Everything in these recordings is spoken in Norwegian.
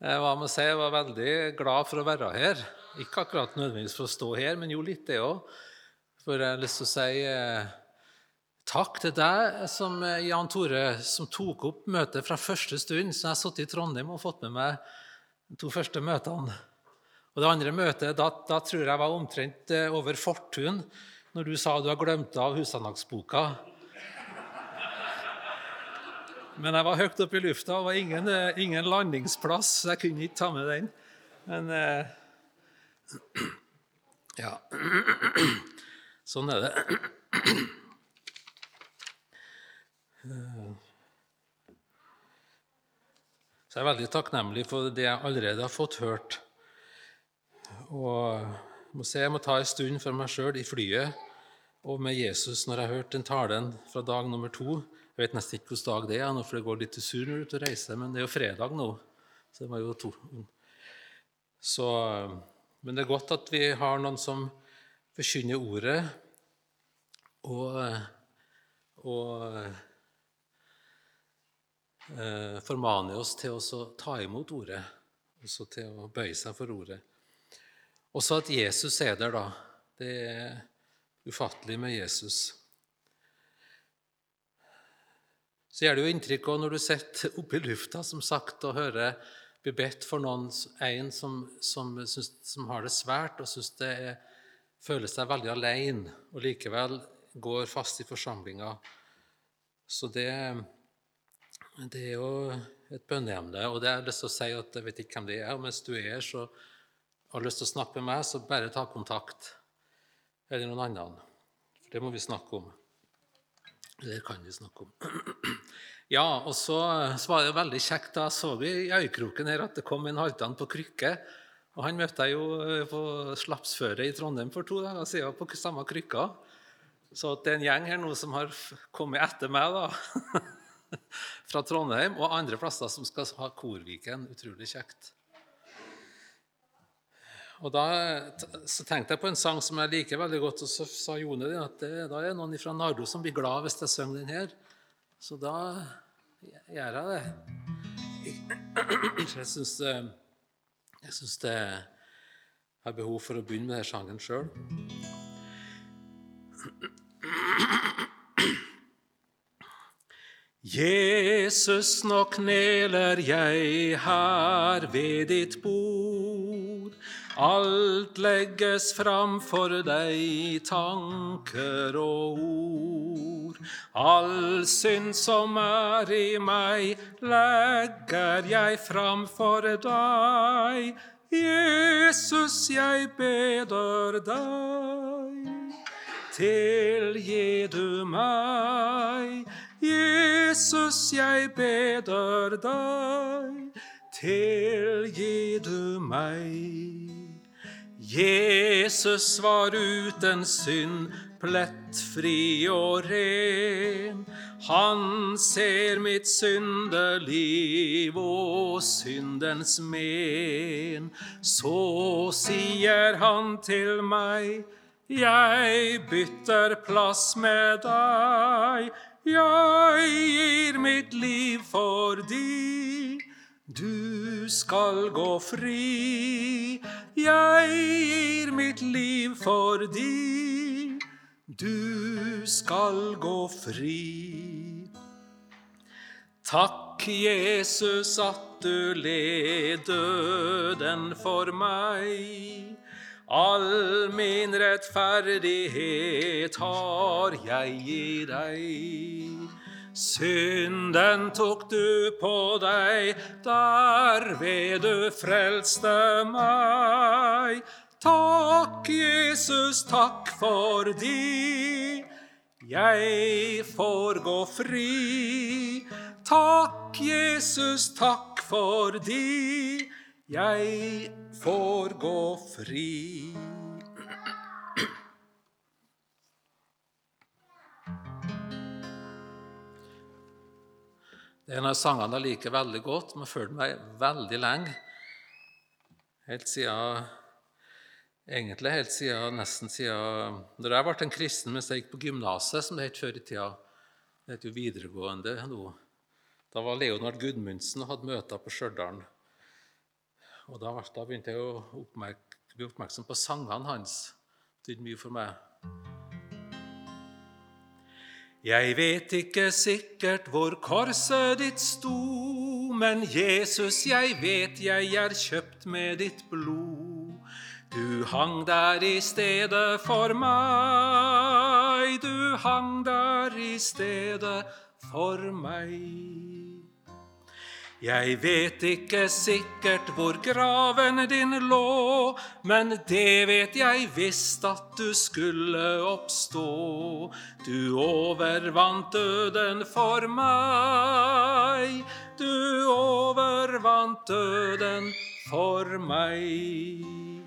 Jeg må si jeg var veldig glad for å være her. Ikke akkurat nødvendigvis for å stå her, men jo litt, det òg. For jeg har lyst til å si eh, takk til deg, som eh, Jan Tore, som tok opp møtet fra første stund. Så jeg har sittet i Trondheim og fått med meg de to første møtene. Og det andre møtet, da, da tror jeg var omtrent eh, over Fortun, når du sa du har glemt av husandaktsboka. Men jeg var høyt oppe i lufta og var ingen, eh, ingen, landingsplass, så jeg kunne ikke ta med den. Men eh, Ja. Sånn er det. Så jeg er veldig takknemlig for det jeg allerede har fått hørt. Og jeg må, se, jeg må ta en stund for meg sjøl i flyet og med Jesus når jeg har hørt den talen fra dag nummer to. Jeg vet nesten ikke hvilken dag det er, for det går litt til sur når du er ute og reiser. Men det er jo fredag nå. Så det var jo to. Så, men det er godt at vi har noen som forkynner ordet og, og eh, formaner oss til å ta imot ordet, også til å bøye seg for ordet. Også at Jesus er der, da. Det er ufattelig med Jesus. Så gjør det jo inntrykk også når du sitter oppe i lufta som sagt, og hører bli bedt for noen, en som, som, synes, som har det svært og synes det er, føler seg veldig alene, og likevel går fast i forsamlinga. Så det, det, er jo et bønneemne. Og det er lyst til å si at jeg vet ikke hvem det er, og hvis du er så har lyst til å snakke med meg, så bare ta kontakt. Eller noen annen. For det må vi snakke om. Det kan vi snakke om. Ja, og så, så var det veldig kjekt. Da så vi i øyekroken her at det kom en halvdan på krykke. Og Han møtte jeg jo eh, på Slapsføret i Trondheim for to dager siden på samme krykka. Så det er en gjeng her nå som har kommet etter meg da, fra Trondheim og andre plasser som skal ha Korviken. Utrolig kjekt. Og da så tenkte jeg på en sang som jeg liker veldig godt, og så sa Jone at det, da er det noen fra Nardo som blir glad hvis jeg synger den her. Så da gjør jeg det. Jeg syns, jeg syns det har behov for å begynne med denne sangen sjøl. Jesus, nå kneler jeg her ved ditt bord. Alt legges fram for deg, i tanker og ord. All synd som er i meg, legger jeg fram for deg. Jesus, jeg beder deg, tilgi du meg. Jesus, jeg beder deg, tilgi du meg. Jesus var uten synd, plettfri og ren. Han ser mitt syndeliv og syndens men. Så sier han til meg, jeg bytter plass med deg. Jeg gir mitt liv for di. Du skal gå fri, jeg gir mitt liv for di. Du skal gå fri. Takk, Jesus, at du led døden for meg. All min rettferdighet har jeg i deg. Synden tok du på deg, derved du frelste meg. Takk, Jesus, takk for de jeg får gå fri. Takk, Jesus, takk for de jeg får gå fri. En av sangene jeg liker veldig godt, som har fulgt meg veldig lenge. Helt siden Egentlig helt siden, nesten siden Når jeg ble en kristen mens jeg gikk på gymnaset, som det het før i tida Det heter jo videregående nå. Da var Leonard Gudmundsen og hadde møter på Stjørdal. Og da, da begynte jeg å bli oppmerksom på sangene hans. Det betydde mye for meg. Jeg vet ikke sikkert hvor korset ditt sto, men Jesus, jeg vet jeg er kjøpt med ditt blod. Du hang der i stedet for meg, du hang der i stedet for meg. Jeg vet ikke sikkert hvor graven din lå, men det vet jeg visst at du skulle oppstå. Du overvant døden for meg, du overvant døden for meg.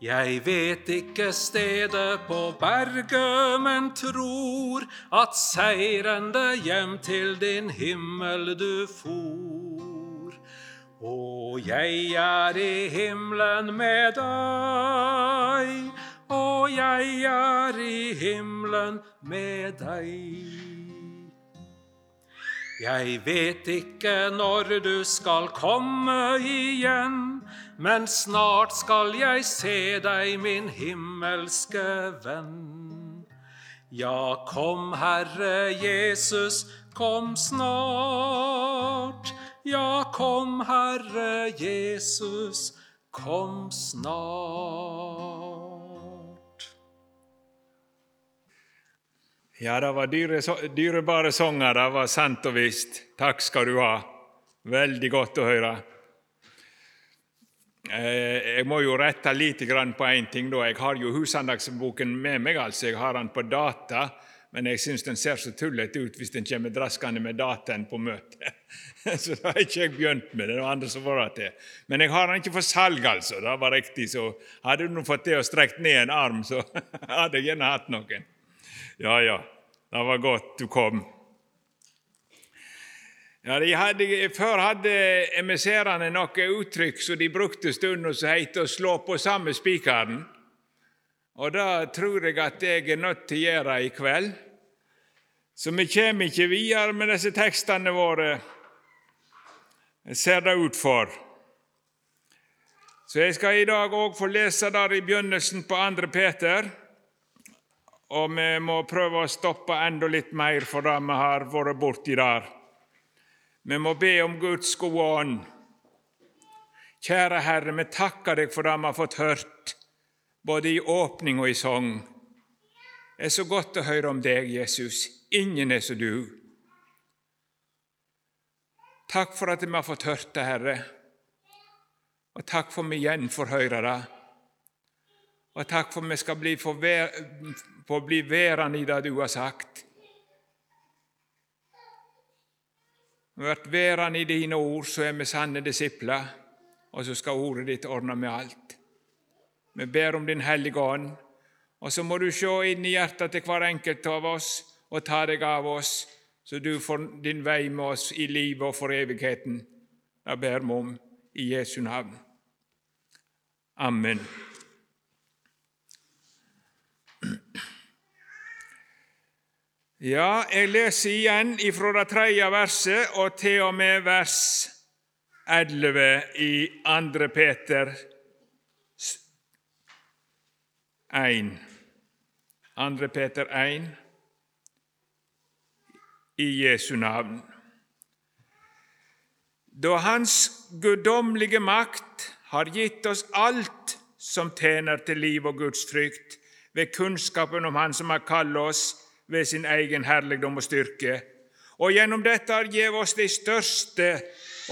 Jeg vet ikke stedet på berget, men tror at seirende hjem til din himmel du for. Og jeg er i himmelen med deg, og jeg er i himmelen med deg. Jeg vet ikke når du skal komme igjen, men snart skal jeg se deg, min himmelske venn. Ja, kom, Herre Jesus, kom snart. Ja, kom, Herre Jesus, kom snart. Ja, det var dyre, dyrebare sanger. Det var sant og visst. Takk skal du ha. Veldig godt å høre. Eh, jeg må jo rette litt på én ting. da. Jeg har jo Husandagsboken med meg. altså. Jeg har den på data, men jeg syns den ser så tullete ut hvis den kommer draskende med dataen på møtet. Så da har ikke jeg begynt med det. det var andre som var til. Men jeg har den ikke for salg, altså. Det var riktig. Så hadde du fått det og strekt ned en arm, så hadde jeg gjerne hatt noen. Ja, ja, det var godt du kom. Ja, hadde, før hadde emisserene noen uttrykk som de brukte stund som het 'å slå på samme spikeren'. Og det tror jeg at jeg er nødt til å gjøre i kveld. Så vi kommer ikke videre med disse tekstene våre, ser det ut for. Så jeg skal i dag òg få lese der i begynnelsen på 2. Peter og vi må prøve å stoppe enda litt mer for det vi har vært borti der. Vi må be om Guds gode ånd. Kjære Herre, vi takker deg for det vi har fått hørt, både i åpning og i sang. Det er så godt å høre om deg, Jesus. Ingen er som du. Takk for at vi har fått hørt det, Herre, og takk for at vi igjen får høre det. Og takk for at vi skal bli få bli værende i det du har sagt. Vi vært værende i dine ord, så er vi sanne disipler, og så skal ordet ditt ordne med alt. Vi ber om Din Hellige Ånd, og så må du se inn i hjertet til hver enkelt av oss og ta deg av oss, så du får din vei med oss i livet og for evigheten. Jeg ber vi om i Jesu navn. Amen. Ja, jeg leser igjen ifra det tredje verset og til og med vers 11 i 2. Peter 1. 2. Peter 1 i Jesu navn. Da Hans guddommelige makt har gitt oss alt som tjener til liv og Guds frykt, ved kunnskapen om Han som har kalt oss ved sin egen herligdom og styrke. Og gjennom dette har gitt oss det største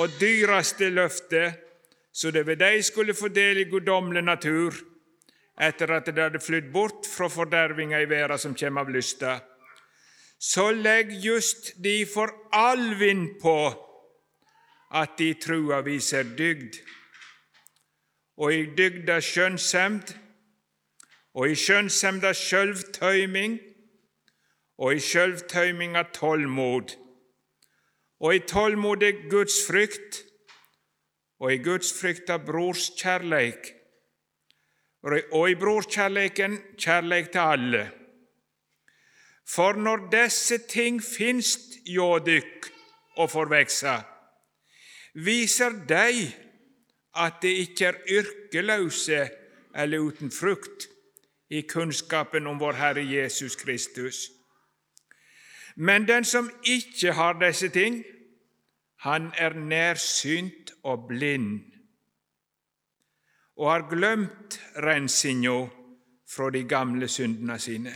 og dyreste løftet, så det ved deg skulle få del i guddommelig natur, etter at det hadde flydd bort fra fordervinga i verda som kjem av lysta. Så legg just de for all vind på at de trua viser dygd, og i dygda skjønnsemd, og i skjønnsemda sjølvtøyming, og i sjølvtøyminga tålmod, og i tålmod er Guds frykt, og i Guds frykt frykta brorskjærleik, og i brorskjærleiken kjærleik til alle. For når disse ting finst hjå dykk og får veksa, viser de at det ikke er yrkeløse eller uten frukt i kunnskapen om vår Herre Jesus Kristus. Men den som ikke har disse ting, han er nærsynt og blind og har glemt rensinga fra de gamle syndene sine.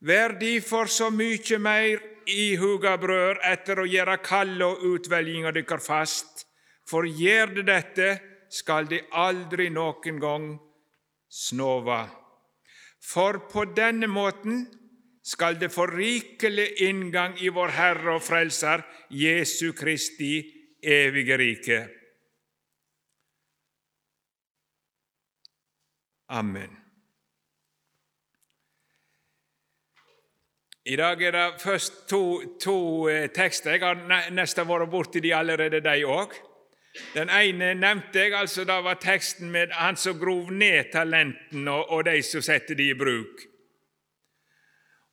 Vær derfor så mykje meir ihuga brød etter å gjøre kallet og utveljinga dykkar fast, for gjer de dette, skal de aldri noen gang snova. For på denne måten skal det få rikelig inngang i vår Herre og Frelser Jesu Kristi evige rike. Amen. I dag er det først to, to eh, tekster. Jeg har nesten vært borti de allerede, de òg. Den ene nevnte jeg, altså det var teksten med han som grov ned talenten og, og de som setter de i bruk.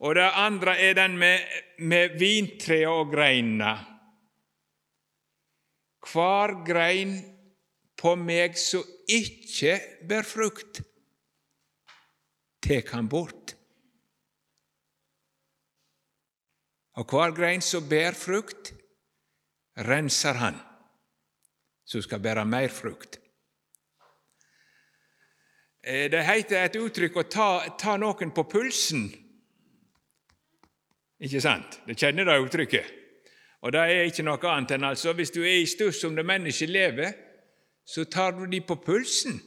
Og det andre er den med, med vintreet og greinene. Hver grein på meg som ikke bærer frukt, tek han bort. Og hver grein som bærer frukt, renser han, som skal bære mer frukt. Eh, det heter et uttrykk å ta, ta noen på pulsen. Ikke sant? Det kjenner det uttrykket. Og det er ikke noe annet enn altså, hvis du er i stuss om det mennesket lever, så tar du de på pulsen.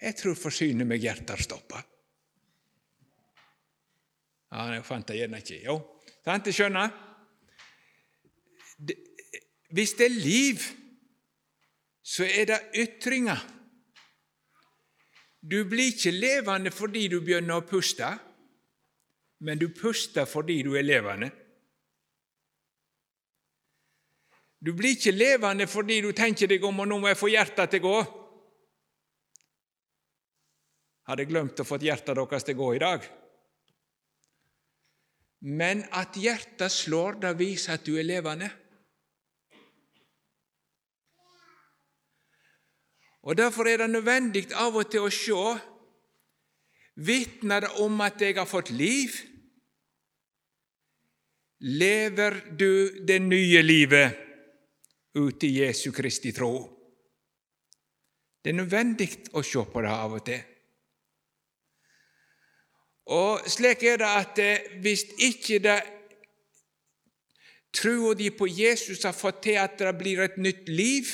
Jeg tror forsyner meg hjertet stoppa. Ja, jeg fant det gjerne ikke. Jo, sant, jeg skjønner. Hvis det er liv, så er det ytringer. Du blir ikke levende fordi du begynner å puste, men du puster fordi du er levende. Du blir ikke levende fordi du tenker deg om og nå må jeg få hjertet til å gå. Hadde glemt å få hjertet deres til å gå i dag. Men at hjertet slår, det viser at du er levende. Og Derfor er det nødvendig av og til å se Vitner det om at jeg har fått liv? Lever du det nye livet ut i Jesu Kristi tro? Det er nødvendig å se på det av og til. Og slik er det at eh, hvis ikke det trua di på Jesus har fått til at det blir et nytt liv,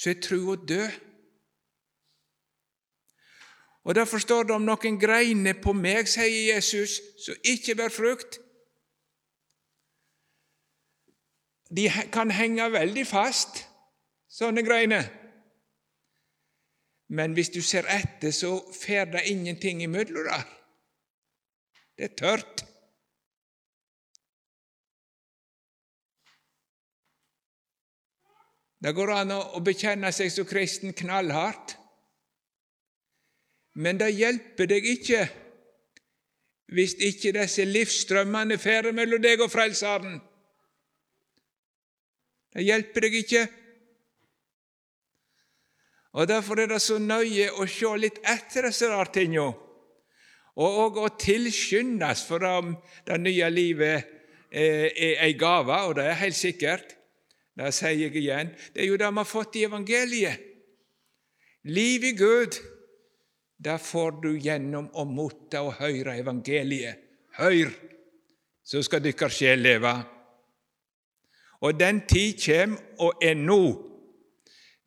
så er trua død. Og Derfor står det om noen greiner på meg, sier Jesus, som ikke bærer frukt. De kan henge veldig fast, sånne greiner. Men hvis du ser etter, så får det ingenting imellom der. Det er tørt. Det går an å bekjenne seg som kristen knallhardt, men det hjelper deg ikke hvis ikke disse livsstrømmene fer mellom deg og Frelseren. Det hjelper deg ikke. Og Derfor er det så nøye å se litt etter disse rare tingene, og, og å tilskyndes for om det nye livet er, ei gave, og det er helt sikkert. Det sier jeg igjen. Det er jo det vi har fått i evangeliet. Liv i Gud, det får du gjennom å motta og høre evangeliet. Hør, så skal deres sjel leve. Og den tid kjem, og er nå,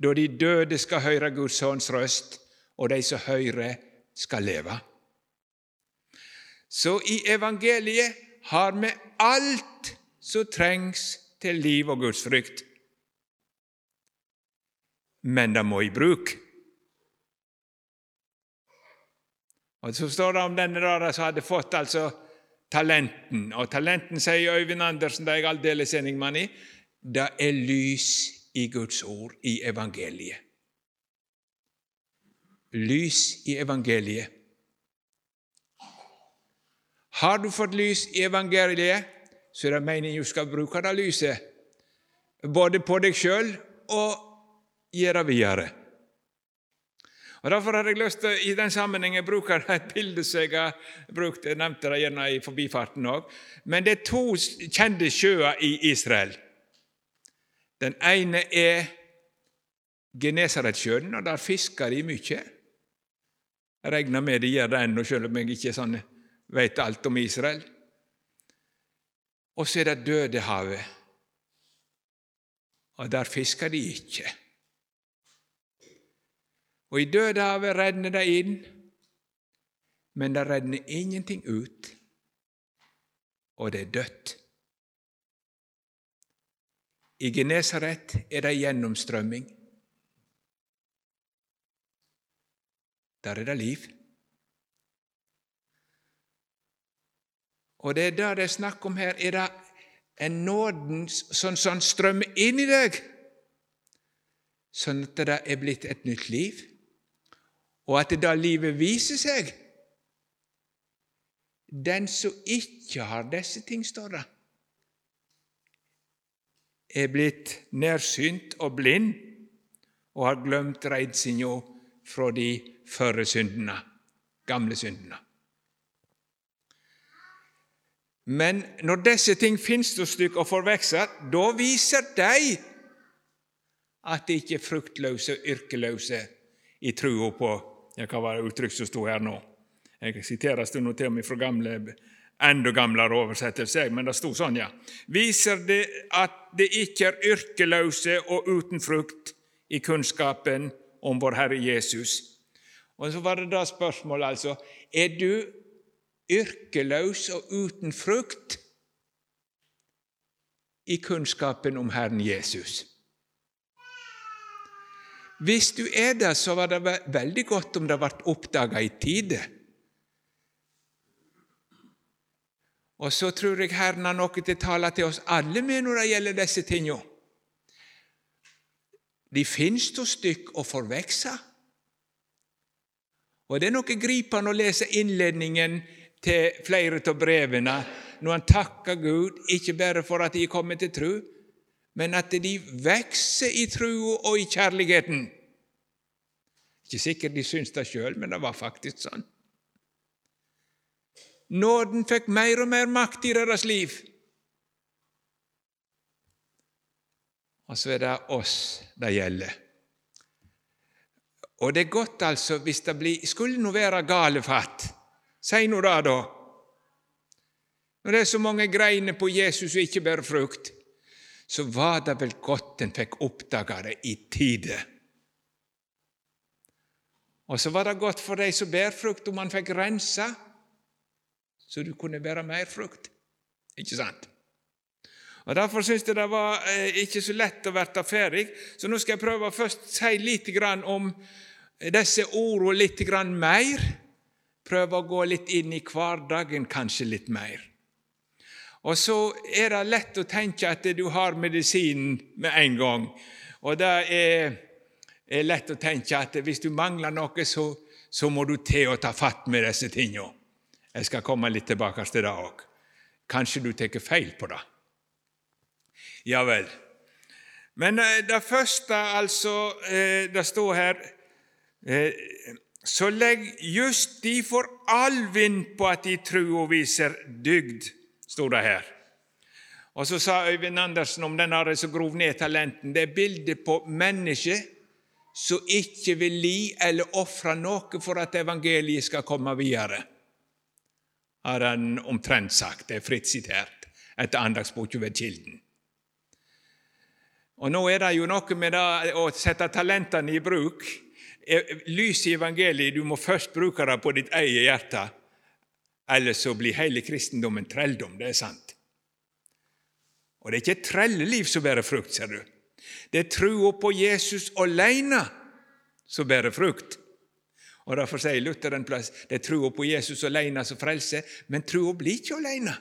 da de døde skal høre Guds sønns røst, og de som hører, skal leve. Så i evangeliet har vi alt som trengs til liv og Guds frykt. Men det må i bruk. Og Så står det om denne der som hadde fått altså talenten. Og talenten, sier Øyvind Andersen, det er jeg aldeles enig med han i, det er lys i Guds ord, i evangeliet. Lys i evangeliet. Har du fått lys i evangeliet, så er det meningen du skal bruke det lyset, både på deg sjøl og gjøre videre. Og Derfor har jeg lyst til i den sammenhengen bruke et bilde som jeg har brukt, jeg nevnte det gjerne i forbifarten òg. Men det er to kjente sjøer i Israel. Den ene er Genesaretsjøen, og der fisker de mye. Jeg regner med de gjør det ennå, selv om jeg ikke sånn vet alt om Israel. Og så er det Dødehavet, og der fisker de ikke. Og i Dødehavet renner det inn, men det renner ingenting ut, og det er dødt. I Genesaret er det gjennomstrømming. Der er det liv. Og det er det det er snakk om her. Er det en nåden som, som strømmer inn i deg, sånn at det er blitt et nytt liv, og at det da livet viser seg? Den som ikke har disse ting, står det, er blitt nærsynt og blind og har glemt reidsinga fra de førre syndene, gamle syndene. Men når disse ting finnes hos dere og forveksler, da viser de at de ikke er fruktløse og yrkeløse i trua på ja, var det uttrykk som sto her nå? Jeg siterer stund til og med fra gamle, enda gamlere oversettelser, men det sto sånn, ja. Viser det at det ikke er yrkeløse og uten frukt i kunnskapen om vår Herre Jesus. Og så var det da spørsmålet, altså Er du yrkeløs og uten frukt i kunnskapen om Herren Jesus? Hvis du er det, så var det veldig godt om det ble oppdaga i tide. Og så tror jeg Herren har noe til å tale til oss alle med når det gjelder disse tingene. De finnes to stykk å forveksle. Og Det er noe gripende å lese innledningen til flere av brevene når han takker Gud, ikke bare for at de er kommet til tro, men at de vokser i troa og i kjærligheten. Ikke sikkert de syns det sjøl, men det var faktisk sånn. Nåden fikk mer og mer makt i deres liv. Og så er det oss det gjelder. Og det er godt, altså, hvis det blir, skulle nå være galefatt. Si nå det, da. Når det er så mange greiner på Jesus og ikke bærer frukt, så var det vel godt en fikk oppdaga det i tide. Og så var det godt for de som bærer frukt, om man fikk rensa, så du kunne bære mer frukt. Ikke sant? Og Derfor syns jeg det var eh, ikke så lett å bli ferdig, så nå skal jeg prøve å først si litt om disse ordene litt mer. Prøve å gå litt inn i hverdagen kanskje litt mer. Og så er det lett å tenke at du har medisinen med en gang. Og det er, er lett å tenke at hvis du mangler noe, så, så må du til å ta fatt med disse tingene. Jeg skal komme litt tilbake til det òg. Kanskje du tar feil på det. Ja vel. Men eh, det første, altså eh, Det står her Eh, så legg just de for all vind på at de trua viser dygd, sto det her. Og Så sa Øyvind Andersen om den som grov ned talenten. Det er bildet på mennesket som ikke vil li eller ofre noe for at evangeliet skal komme videre, har han omtrent sagt. Det er fritt sitert etter andagsboka ved Kilden. Og Nå er det jo noe med det å sette talentene i bruk Lys i evangeliet, du må først bruke det på ditt eget hjerte, ellers så blir hele kristendommen trelldom. Det er sant. Og det er ikke et trelleliv som bærer frukt, ser du. Det er trua på Jesus alene som bærer frukt. Og Derfor sier Luther en plass det er trua på Jesus alene som frelser, men trua blir ikke alene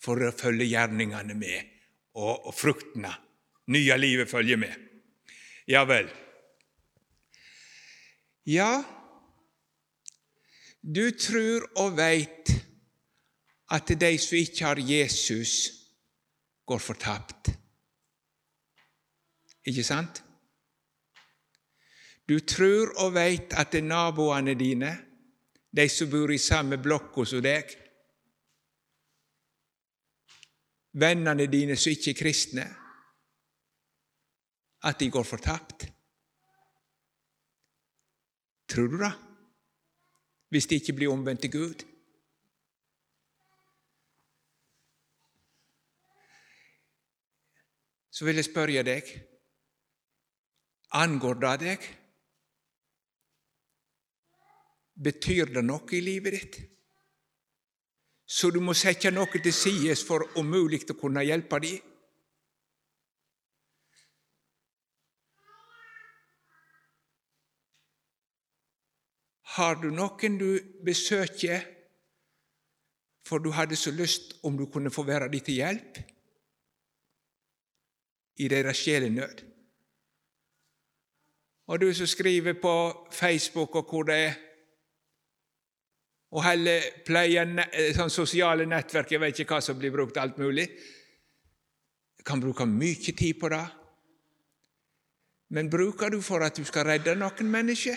for å følge gjerningene med, og, og fruktene, nye livet, følger med. Ja vel. Ja, du tror og veit at de som ikke har Jesus, går fortapt. Ikke sant? Du tror og veit at det er naboene dine, de som bor i samme blokk som deg, vennene dine som ikke er kristne, at de går fortapt. Tror du det? Hvis de ikke blir omvendt til Gud? Så vil jeg spørre deg angår det deg? Betyr det noe i livet ditt? Så du må sette noe til side for om mulig å kunne hjelpe dem? Har du noen du besøker for du hadde så lyst om du kunne få være dem til hjelp i deres sjelenød? Og du som skriver på Facebook og hvor det er, og heller pleier sånn sosiale nettverk Jeg vet ikke hva som blir brukt, alt mulig. Du kan bruke mye tid på det. Men bruker du for at du skal redde noen mennesker?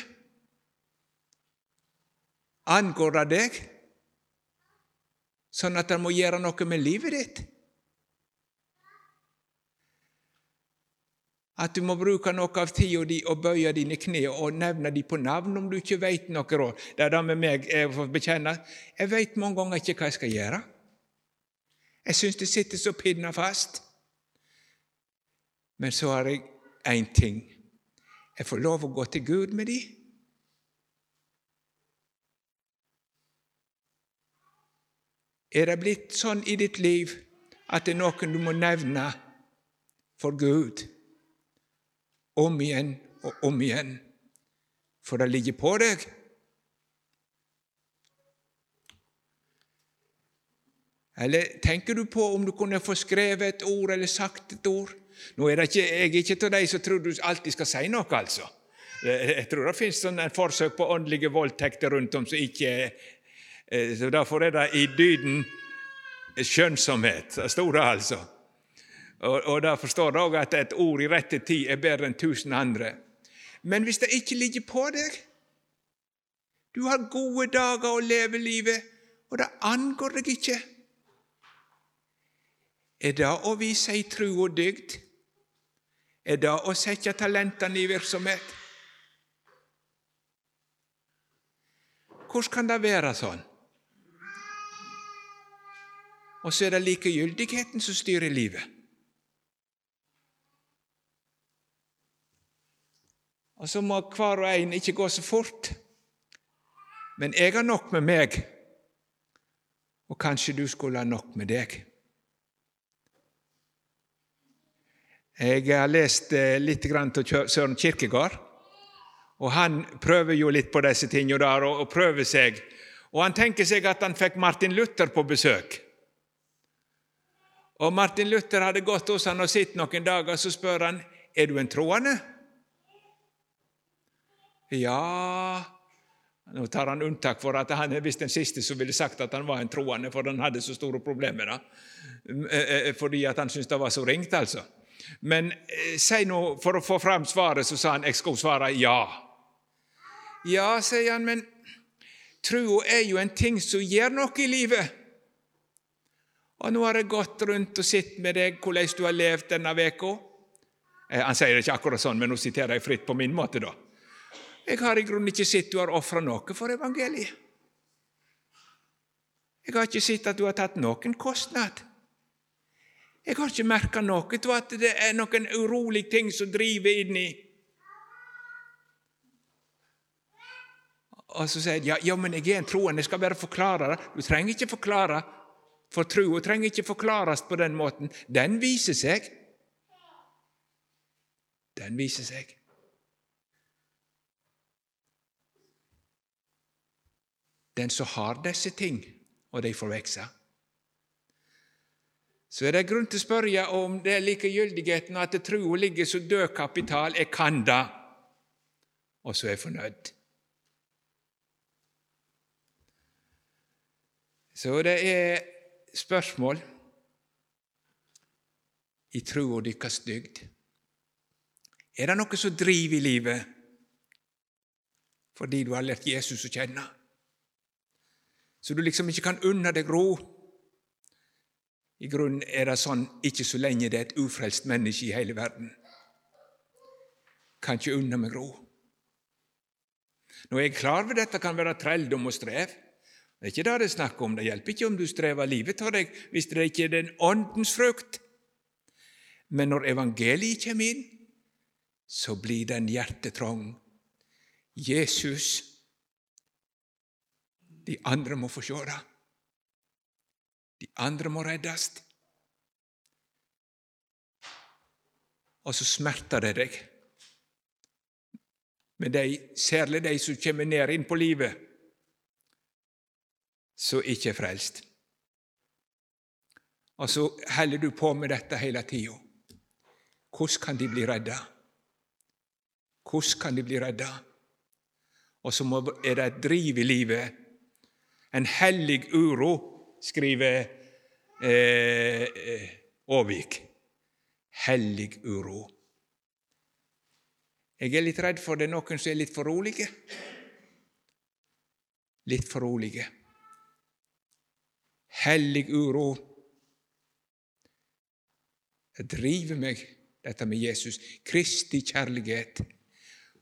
Angår det deg, sånn at det må gjøre noe med livet ditt? At du må bruke noe av tida di og bøye dine kne og nevne dem på navn om du ikke veit noe råd. Det er det med meg jeg får bekjenne. Jeg veit mange ganger ikke hva jeg skal gjøre. Jeg syns det sitter så pinna fast. Men så har jeg én ting. Jeg får lov å gå til Gud med dem. Er det blitt sånn i ditt liv at det er noen du må nevne for Gud om igjen og om igjen, for det ligger på deg? Eller tenker du på om du kunne få skrevet et ord eller sagt et ord? Nå er ikke, Jeg er ikke av de som tror du alltid skal si noe, altså. Jeg tror det finnes en forsøk på åndelige voldtekter rundt om som ikke så Derfor er det i dyden skjønnsomhet. Det står det, altså. Og, og Derfor står det òg at et ord i rette tid er bedre enn tusen andre. Men hvis det ikke ligger på deg Du har gode dager å leve livet, og det angår deg ikke. Er det å vise ei tru og dygd? Er det å sette talentene i virksomhet? Hvordan kan det være sånn? Og så er det likegyldigheten som styrer livet. Og så må hver og en ikke gå så fort. Men jeg har nok med meg, og kanskje du skulle ha nok med deg. Jeg har lest eh, litt til Søren Kirkegård, og han prøver jo litt på disse tingene der, og prøver seg. Og han tenker seg at han fikk Martin Luther på besøk. Og Martin Luther hadde gått hos han og sett noen dager, så spør han er du en troende. Ja Nå tar han unntak for at han er visst den siste som ville sagt at han var en troende, for han hadde så store problemer da. Eh, eh, fordi at han syntes det var så ringt, altså. Men eh, si nå, for å få fram svaret, så sa han jeg skulle svare ja. Ja, sier han, men trua er jo en ting som gjør noe i livet. Og nå har jeg gått rundt og sett med deg hvordan du har levd denne veka. Eh, han sier det ikke akkurat sånn, men nå siterer jeg fritt på min måte, da. Jeg har i grunnen ikke sett du har ofra noe for evangeliet. Jeg har ikke sett at du har tatt noen kostnad. Jeg har ikke merka noe til at det er noen urolig ting som driver inni. Og så sier jeg ja, ja, men jeg er en troende, jeg skal bare forklare det. Du trenger ikke forklare. For troa trenger ikke forklares på den måten. Den viser seg. Den viser seg. Den som har disse ting, og de får vokse. Så er det grunn til å spørre om det er likegyldigheten at troa ligger som død kapital. Jeg kan det, og så er jeg fornøyd. Så det er spørsmål i trua deres dygd? Er det noe som driver i livet fordi du har lært Jesus å kjenne? Så du liksom ikke kan unne deg ro? I grunnen er det sånn ikke så lenge det er et ufrelst menneske i hele verden. Kan ikke unne meg ro. Nå er jeg klar over dette kan være trelldom og strev. Det er ikke det det er snakk om. Det hjelper ikke om du strever livet av deg hvis det ikke er den åndens frukt. Men når evangeliet kommer inn, så blir det en hjertetrang. Jesus De andre må få se det. De andre må reddes. Og så smerter det deg. Men de, særlig de som kommer ned inn på livet, som ikke er frelst. Og så holder du på med dette hele tida. Hvordan kan de bli redda? Hvordan kan de bli redda? Og så er det et driv i livet, en hellig uro, skriver eh, Aavik. Hellig uro. Jeg er litt redd for det er noen som er litt for rolige. Litt for rolige. Hellig uro. Det driver meg, dette med Jesus. Kristi kjærlighet.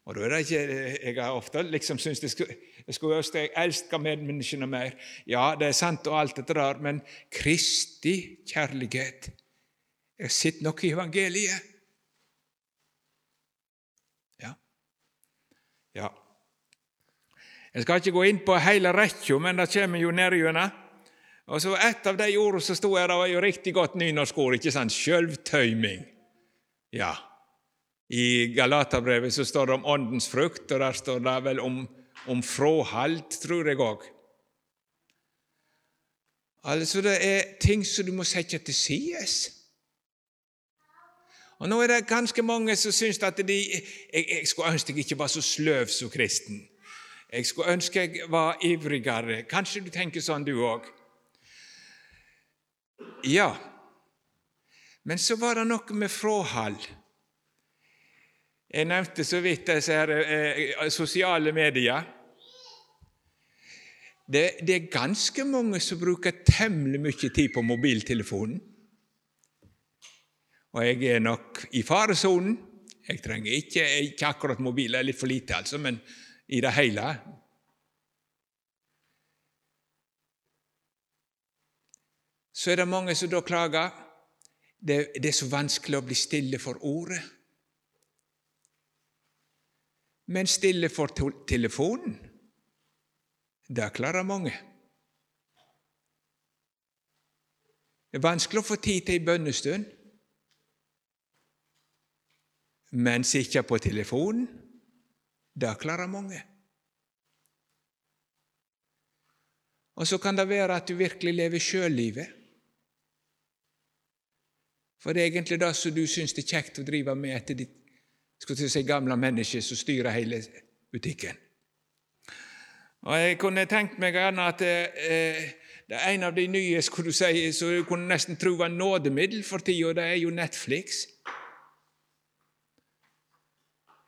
Og da er det ikke, Jeg har ofte liksom syntes det skulle, jeg skulle ønske jeg elska medmenneskene mer. Ja, det er sant og alt dette der, men Kristi kjærlighet Jeg sitter nok i evangeliet. Ja. ja. Jeg skal ikke gå inn på hele rekka, men det kommer jo nedgjennom. Og så Et av de ordene som sto her, det var jo riktig godt nynorskord, ikke sant? Sjølvtøyming. Ja. I Galaterbrevet så står det om åndens frukt, og der står det vel om, om fråhald, tror jeg òg. Altså, det er ting som du må sette til side. Og Nå er det ganske mange som syns at de jeg, jeg skulle ønske jeg ikke var så sløv som kristen. Jeg skulle ønske jeg var ivrigere. Kanskje du tenker sånn, du òg? Ja. Men så var det noe med fråhald. Jeg nevnte så vidt disse her, eh, sosiale medier. Det, det, er ganske mange som bruker temmelig mye tid på mobiltelefonen. Og jeg er nok i faresonen. Jeg trenger ikke, ikke akkurat mobil, det er litt for lite, altså, men i det hele. Så er det mange som da klager. Det, det er så vanskelig å bli stille for ordet men stille for telefonen, det klarer mange. Det er vanskelig å få tid til ei bønnestund, men sitte på telefonen, det klarer mange. Og så kan det være at du virkelig lever sjøllivet. For det er egentlig det som du syns er kjekt å drive med etter ditt skulle si gamle menneske som styrer hele butikken. Og Jeg kunne tenkt meg gjerne at eh, det er en av de nye skulle du si, som du kunne nesten tro var nådemiddel for tida, det er jo Netflix.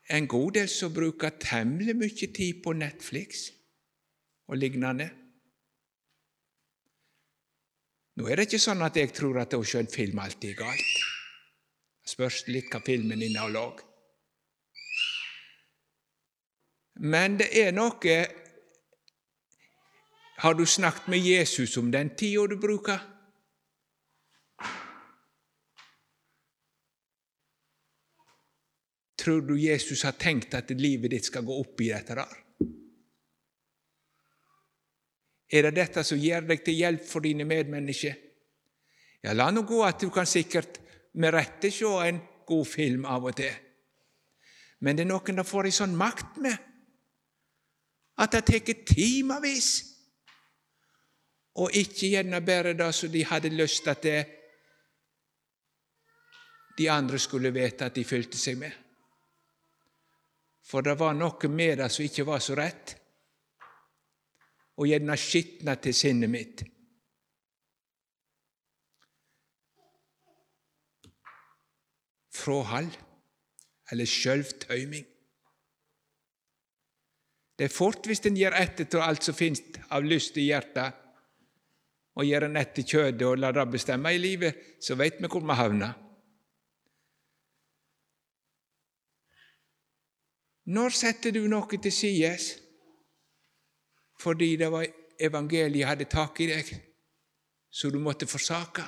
En god del som bruker temmelig mye tid på Netflix og lignende. Nå er det ikke sånn at jeg tror at å en film alltid er galt. Det spørs litt hva filmen inneholder. Men det er noe Har du snakket med Jesus om den tida du bruker? Tror du Jesus har tenkt at livet ditt skal gå opp i dette der? Er det dette som gjør deg til hjelp for dine medmennesker? Ja, la nå gå at du kan sikkert med rette se en god film av og til, men det er noen det får ei sånn makt med at det tar timevis, og ikke gjerne bare det som de hadde lyst til at de andre skulle vite at de fylte seg med. For det var noe med det som ikke var så rett, og gjerne skitna til sinnet mitt. Fråhald eller sjølvtøyming. Det er fort hvis en gir etter til alt som finst av lyst i hjertet, og gir en etter kjødet og lar det bestemme i livet, så veit vi hvor vi havner. Når setter du noe til sides? Fordi det var evangeliet hadde tak i deg, så du måtte forsake?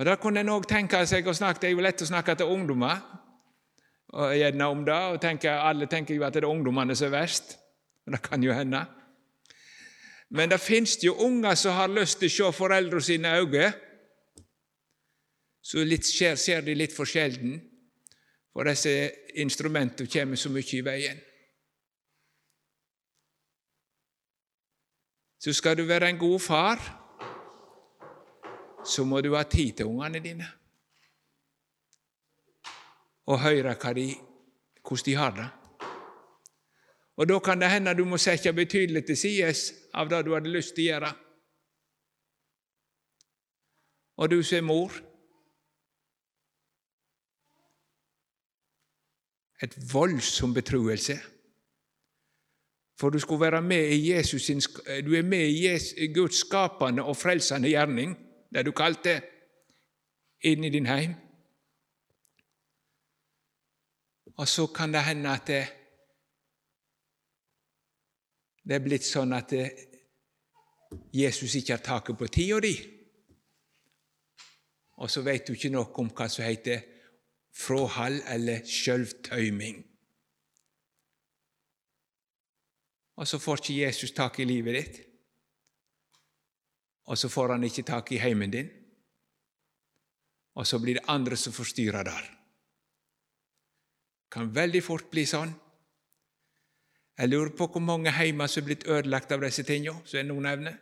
Og Da kunne en òg tenke seg å snakke, Det er jo lett å snakke til ungdommer og gjerne om det, og tenke, alle tenker jo at det er ungdommene som er verst. Og det kan jo hende. Men det fins jo unger som har lyst til å se foreldrene sine øyne. Så litt skjer, ser de litt for sjelden, for disse instrumentene kommer så mye i veien. Så skal du være en god far, så må du ha tid til ungene dine. Og høre de, hvordan de har det. Og Da kan det hende du må sette betydelig til side av det du hadde lyst til å gjøre. Og du som er mor Et voldsom betruelse. For du skulle være med i Jesus sin, du er med i Guds skapende og frelsende gjerning det du kalte, inn i din heim. Og så kan det hende at det, det er blitt sånn at det, Jesus ikke har taket på tida di. Og så vet du ikke noe om hva som heter fråhall eller sjølvtøyming. Og så får ikke Jesus tak i livet ditt og så får han ikke tak i heimen din. Og så blir det andre som forstyrrer der. Kan veldig fort bli sånn. Jeg lurer på hvor mange heimer som er blitt ødelagt av disse tingene, som noen nevner.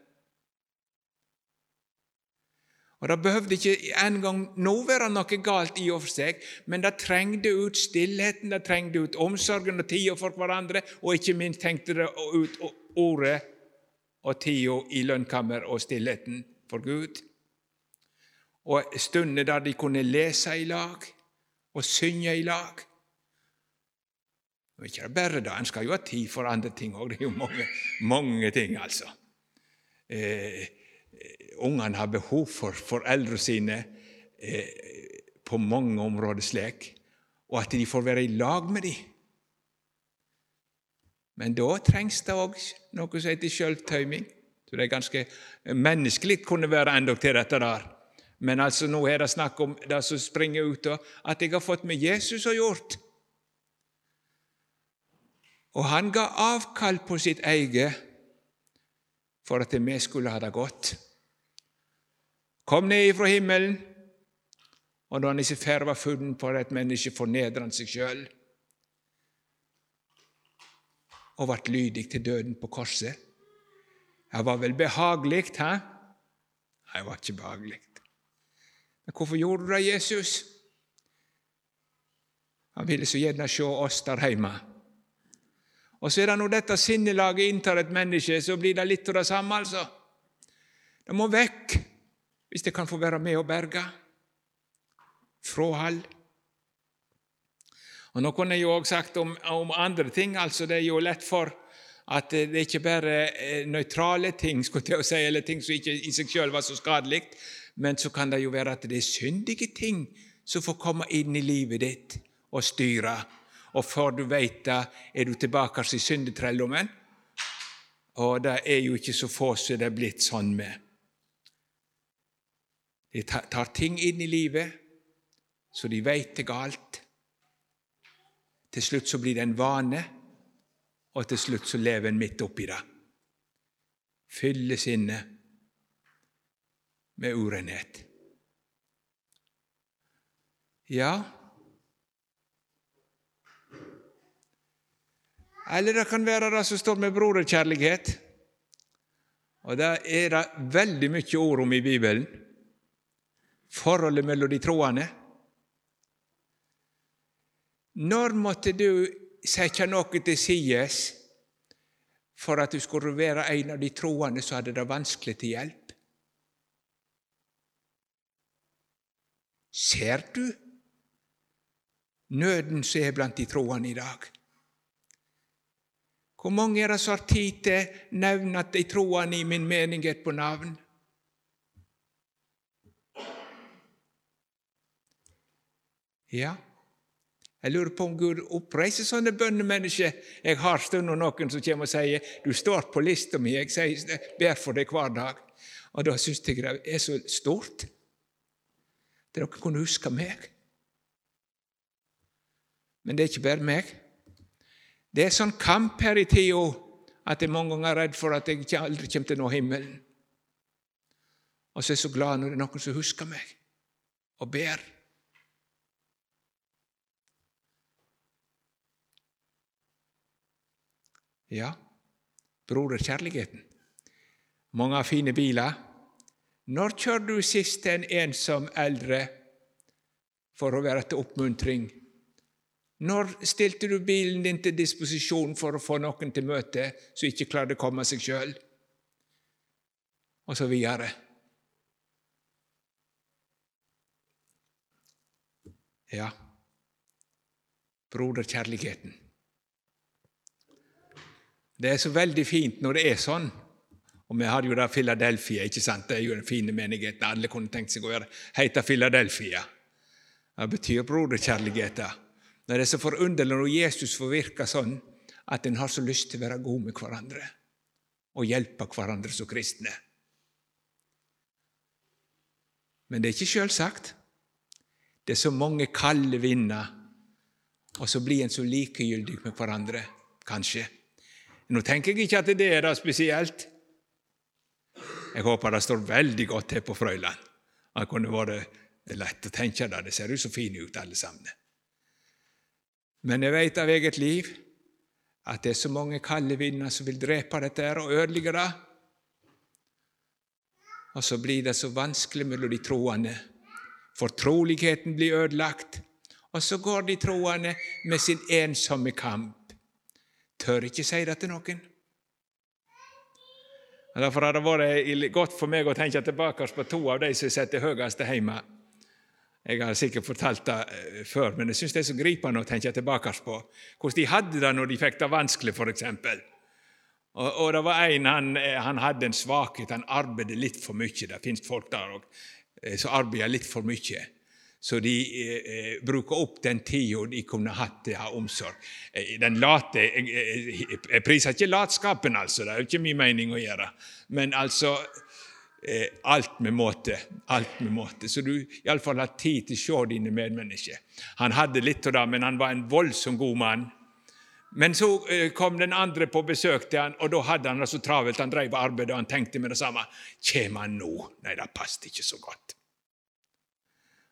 Og Det behøvde ikke engang nå være noe galt i og for seg, men det trengte ut stillheten, det trengte ut omsorgen og tida for hverandre, og ikke minst tenkte det ut ordet og tida i lønnkammer og stillheten for Gud. Og stunder der de kunne lese i lag og synge i lag. Og ikke bare det, en skal jo ha tid for andre ting òg. Det er jo mange, mange ting, altså. Eh, Ungene har behov for foreldrene sine eh, på mange områder slik, og at de får være i lag med dem. Men da trengs det òg noe som heter sjølvtøyming. Så det er ganske menneskelig kunne være endog til dette der. Men altså nå er det snakk om det som springer ut og at jeg har fått med Jesus å gjort. Og han ga avkall på sitt eget for at vi skulle ha det godt. Kom ned ifra himmelen, og da han ikke ferd var funnet på et menneske fornedret han seg sjøl og ble lydig til døden på korset. Det var vel behagelig, hæ? Nei, det var ikke behagelig. Men hvorfor gjorde du det, Jesus? Han ville så gjerne se oss der hjemme. Og så er det når dette sinnelaget inntar et menneske, så blir det litt av det samme, altså. Det må vekk hvis det kan få være med og berge. fråhold. Og Nå kunne jeg jo òg sagt om, om, andre ting. altså Det er jo lett for at det er ikke bare eh, nøytrale ting skulle jeg si, eller ting som ikke i seg selv var så skadelig, men så kan det jo være at det er syndige ting som får komme inn i livet ditt og styre. Og før du veit det, er du tilbake i syndetrelldommen. Og det er jo ikke så få som det er blitt sånn med. De tar ting inn i livet så de veit er galt. Til slutt så blir det en vane, og til slutt så lever en midt oppi det. Fyller sinnet med urenhet. Ja Eller det kan være det som står med broderkjærlighet. Og det er det veldig mye ord om i Bibelen. Forholdet mellom de troende. Når måtte du sette noe til side for at du skulle være en av de troende som hadde det vanskelig til hjelp? Ser du nøden som er blant de troende i dag? Hvor mange er det som har tid til å nevne at de troende i min menighet på navn? Ja, jeg lurer på om Gud oppreiser sånne bønnemennesker. Jeg har stunder noen som kommer og sier 'Du står på lista mi, jeg ber for deg hver dag'. Og da syns jeg det er så stort. Dere kunne huske meg. Men det er ikke bare meg. Det er sånn kamp her i tida at jeg mange ganger er redd for at jeg aldri kommer til å nå himmelen. Og så er jeg så glad når det er noen som husker meg og ber. Ja, broderkjærligheten. Mange fine biler. Når kjører du sist en ensom eldre for å være til oppmuntring? Når stilte du bilen din til disposisjon for å få noen til møte som ikke klarte å komme seg sjøl? Og så videre. Ja, broderkjærligheten. Det er så veldig fint når det er sånn. Og vi har jo da Philadelphia, ikke sant? det er jo den fine menigheten. Alle kunne tenkt seg å gjøre. Heter Philadelphia. Det betyr broderkjærligheten. Det er så forunderlig når Jesus får virke sånn at en har så lyst til å være god med hverandre og hjelpe hverandre som kristne. Men det er ikke sjølsagt. Det er så mange kalde vinder, og så blir en så likegyldig med hverandre, kanskje. Nå tenker jeg ikke at det er det spesielt. Jeg håper det står veldig godt til på Frøyland. Det kunne vært lett å tenke det. Det ser jo så fine ut, alle sammen. Men jeg vet av eget liv at det er så mange kalde vinder som vil drepe dette her og ødelegge det. Og så blir det så vanskelig mellom de troende. Fortroligheten blir ødelagt, og så går de troende med sin ensomme kamp tør ikke si det til noen. Og Derfor har det vært godt for meg å tenke tilbake på to av de som sitter høyest hjemme. Jeg har sikkert fortalt det eh, før, men jeg syns det er så gripende å tenke tilbake på hvordan de hadde det når de fikk det vanskelig, f.eks. Og, og det var en, han, eh, han hadde en svakhet, han arbeidet litt for mye. Det fins folk der òg eh, som arbeider litt for mye så de eh, eh, bruker opp den tida de kunne hatt til å ha omsorg. Eh, den late, jeg, jeg, jeg, priser ikke latskapen, altså, det er ikke min mening å gjøre. Men altså eh, alt med måte. Alt med måte. Så du iallfall har tid til å se dine medmennesker. Han hadde litt av det, men han var en voldsomt god mann. Men så eh, kom den andre på besøk til han, og da hadde han det så travelt. Han drev arbeidet, og han tenkte med det samme. Kjem han nå? Nei, det passet ikke så godt.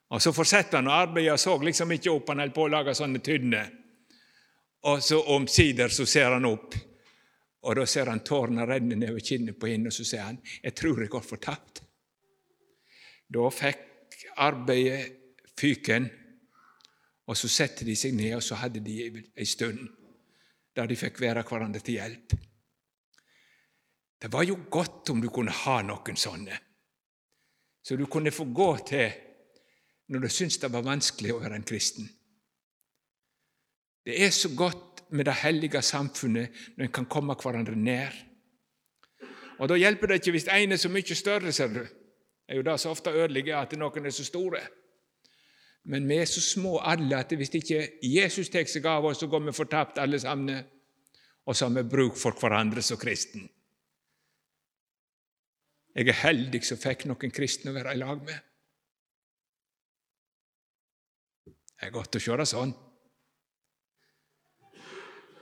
Og Så fortsetter han å arbeide og så liksom ikke opp. Han holder på å lage sånne tynne. Og så omsider så ser han opp, og da ser han tårene renne nedover kinnet på henne, og så sier han, 'Jeg tror jeg går fortapt'. Da fikk arbeidet fyken, og så satte de seg ned, og så hadde de ei stund der de fikk være hverandre til hjelp. Det var jo godt om du kunne ha noen sånne, så du kunne få gå til når du syns det var vanskelig å være en kristen. Det er så godt med det hellige samfunnet når en kan komme hverandre nær. Og Da hjelper det ikke hvis en er så mye større, ser du. Det er jo det som ofte ødelegger, at noen er så store. Men vi er så små alle at hvis ikke Jesus tar seg av oss, så går vi fortapt alle sammen. Og så har vi bruk for hverandre som kristen. Jeg er heldig som fikk noen kristne å være i lag med. Det er godt å se det sånn.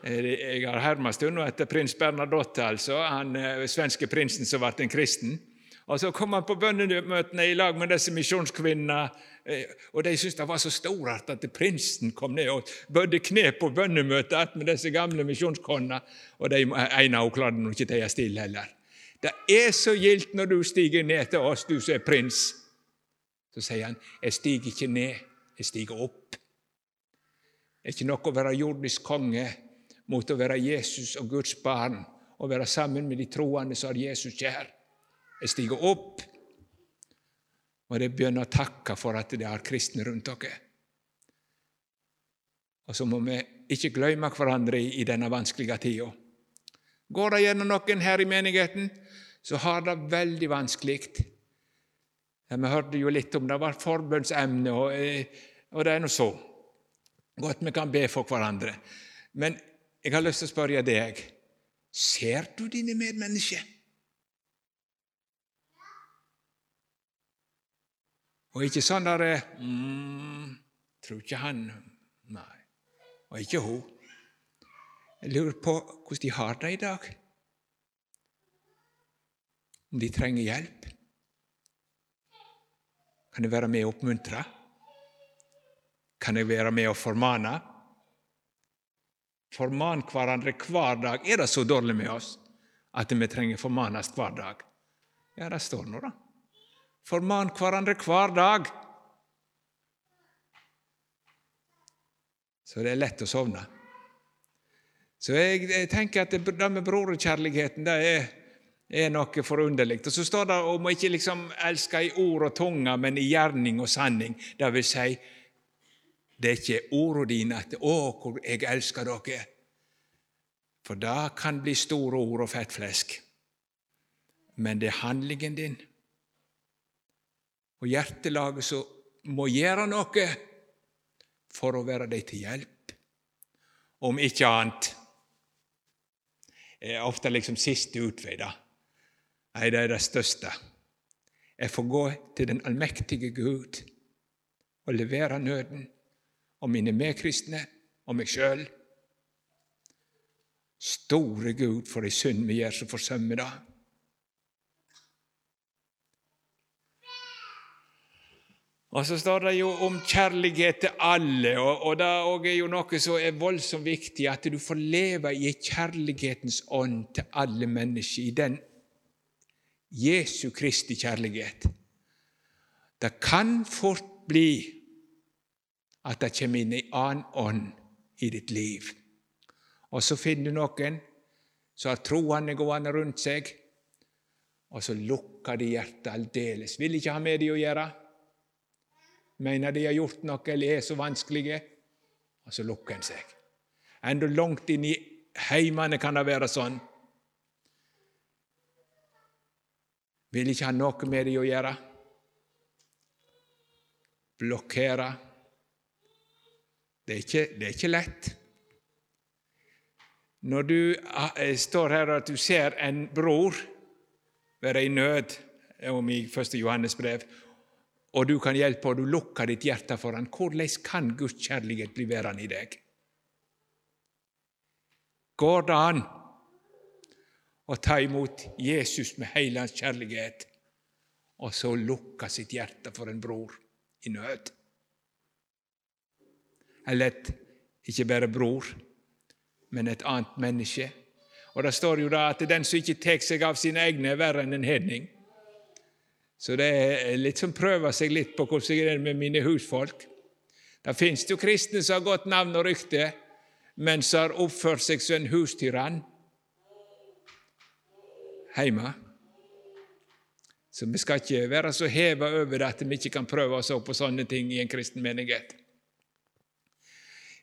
Jeg har herma stund etter prins Bernadotte, altså, han eh, svenske prinsen som ble en kristen. Og Så kom han på bønnemøtene i lag med disse misjonskvinnene, eh, og de syntes det var så storart at prinsen kom ned og bødde kne på bønnemøtet med disse gamle misjonskonnene. Og de ene hun klarte nå ikke tie stille heller. Det er så gildt når du stiger ned til oss, du som er prins. Så sier han, 'Jeg stiger ikke ned, jeg stiger opp. Det er ikke nok å være jordisk konge mot å være Jesus og Guds barn og være sammen med de troende som har Jesus kjær. Jeg stiger opp. Og det begynner å takke for at det har kristne rundt dere. Og så må vi ikke glemme hverandre i denne vanskelige tida. Går det gjennom noen her i menigheten, så har det veldig vanskelig. Ja, vi hørte jo litt om det var forbønnsemne, og, eh, og det er nå så. Godt vi kan be for hverandre. Men jeg har lyst til å spørre deg ser du dine medmennesker? Og ikke sånn der mm, Tror ikke han Nei. Og ikke hun. Jeg lurer på hvordan de har det i dag. Om de trenger hjelp. Kan jeg være med og oppmuntre? Kan jeg være med og formane? Forman hverandre hver dag. Er det så dårlig med oss at vi trenger formanes hver dag? Ja, det står nå, da. Forman hverandre hver dag. Så det er lett å sovne. Så jeg, jeg tenker at det, det med brorkjærligheten det er, er noe forunderlig. Og så står det om å ikke liksom elske i ord og tunge, men i gjerning og sanning. Det vil si, det er ikke ordene dine at 'Å, hvor jeg elsker dere'. For det kan bli store ord og fettflesk. Men det er handlingen din og hjertelaget som må gjøre noe for å være deg til hjelp. Om ikke annet er ofte liksom siste utvei, da. Nei, det er det største. Jeg får gå til den allmektige Gud og levere nøden og mine medkristne og meg sjøl. Store Gud, for ei synd vi gjør som forsømmer det. Og så står det jo om kjærlighet til alle, og, og det er jo noe som er voldsomt viktig, at du får leve i kjærlighetens ånd til alle mennesker, i den Jesu Kristi kjærlighet. Det kan fort bli at det kommer inn en annen ånd i ditt liv. Og så finner du noen som har troende gående rundt seg, og så lukker de hjertet aldeles. Vil ikke ha med dem å gjøre mener de har gjort noe eller er så vanskelige, og så lukker en seg. Enda langt inn i heimene kan det være sånn. Vil ikke ha noe med dem å gjøre. Blokkere. Det er ikke, det er ikke lett. Når du eh, står her og du ser en bror være i nød, om i 1. Johannes brev, og du kan hjelpe, og du lukker ditt hjerte for han. Hvordan kan Guds kjærlighet bli værende i deg? Går det an å ta imot Jesus med hele hans kjærlighet, og så lukke sitt hjerte for en bror i nød? Eller et, ikke bare bror, men et annet menneske. Og Det står jo da at den som ikke tar seg av sine egne, er verre enn en hedning. Så det er litt som prøver seg litt på hvordan det er med mine husfolk. Det fins jo kristne som har godt navn og rykte, men som har oppført seg som en hustyrann hjemme. Så vi skal ikke være så heva over det at vi ikke kan prøve oss på sånne ting i en kristen menighet.